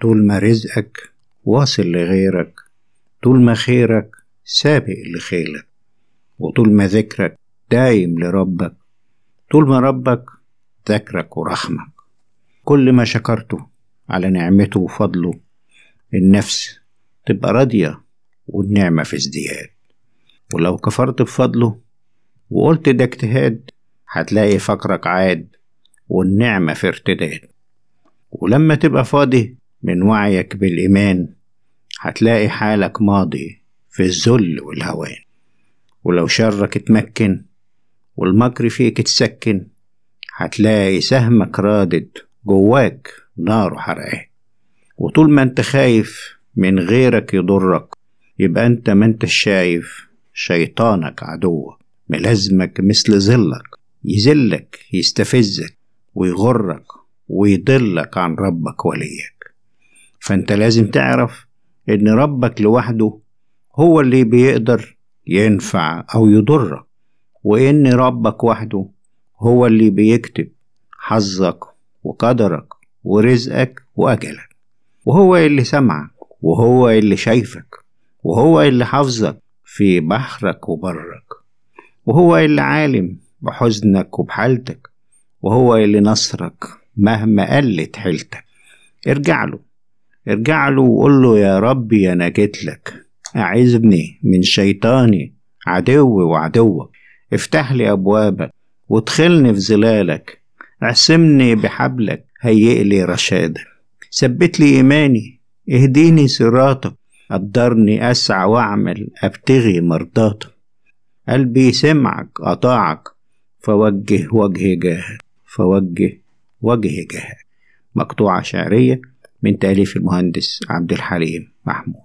طول ما رزقك واصل لغيرك طول ما خيرك سابق لخيلك وطول ما ذكرك دايم لربك طول ما ربك ذكرك ورحمك. كل ما شكرته على نعمته وفضله النفس تبقى راضية والنعمة في ازدياد. ولو كفرت بفضله وقلت ده اجتهاد هتلاقي فقرك عاد والنعمة في ارتداد. ولما تبقى فاضي من وعيك بالإيمان. هتلاقي حالك ماضي في الذل والهوان. ولو شرك اتمكن والمكر فيك اتسكن هتلاقي سهمك رادد جواك نار حرقان. وطول ما انت خايف من غيرك يضرك يبقى انت ما انت شايف شيطانك عدوك ملازمك مثل ظلك يذلك يستفزك ويغرك ويضلك عن ربك وليك. فانت لازم تعرف إن ربك لوحده هو اللي بيقدر ينفع أو يضرك وإن ربك وحده هو اللي بيكتب حظك وقدرك ورزقك وأجلك وهو اللي سمعك وهو اللي شايفك وهو اللي حافظك في بحرك وبرك وهو اللي عالم بحزنك وبحالتك وهو اللي نصرك مهما قلت حيلتك. ارجع له. ارجع له وقول له يا ربي أنا جيت لك. أعذني من شيطاني. عدوي وعدوك. افتح لي أبوابك وادخلني في ظلالك. اعصمني بحبلك. هيئ لي رشادك. ثبت لي إيماني. اهديني صراطك. قدرني أسعى وأعمل. أبتغي مرضاتك. قلبي سمعك أطاعك. فوجه وجه جاهك. فوجه وجه جاهك. مقطوعة شعرية. من تأليف المهندس عبد الحليم محمود.